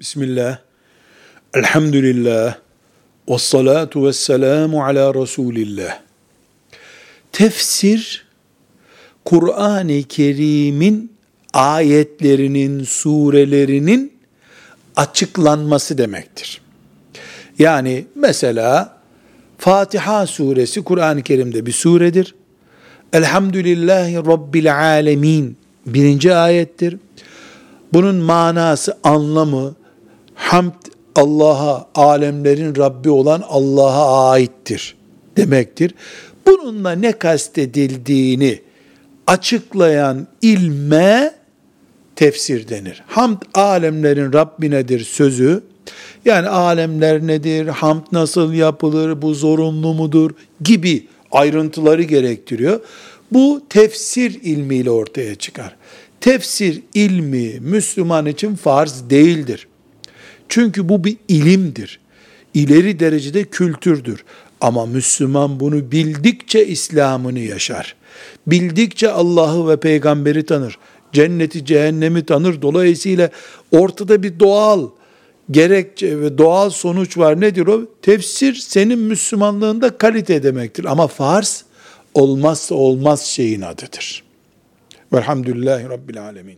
Bismillah, elhamdülillah, ve salatu ve selamu ala Resulillah. Tefsir, Kur'an-ı Kerim'in ayetlerinin, surelerinin açıklanması demektir. Yani mesela Fatiha suresi Kur'an-ı Kerim'de bir suredir. Elhamdülillahi Rabbil alemin birinci ayettir. Bunun manası, anlamı, hamd Allah'a, alemlerin Rabbi olan Allah'a aittir demektir. Bununla ne kastedildiğini açıklayan ilme tefsir denir. Hamd alemlerin Rabbinedir sözü, yani alemler nedir, hamd nasıl yapılır, bu zorunlu mudur gibi ayrıntıları gerektiriyor. Bu tefsir ilmiyle ortaya çıkar. Tefsir ilmi Müslüman için farz değildir. Çünkü bu bir ilimdir. İleri derecede kültürdür. Ama Müslüman bunu bildikçe İslam'ını yaşar. Bildikçe Allah'ı ve peygamberi tanır. Cenneti, cehennemi tanır. Dolayısıyla ortada bir doğal gerekçe ve doğal sonuç var. Nedir o? Tefsir senin Müslümanlığında kalite demektir. Ama farz olmazsa olmaz şeyin adıdır. Velhamdülillahi Rabbil Alemin.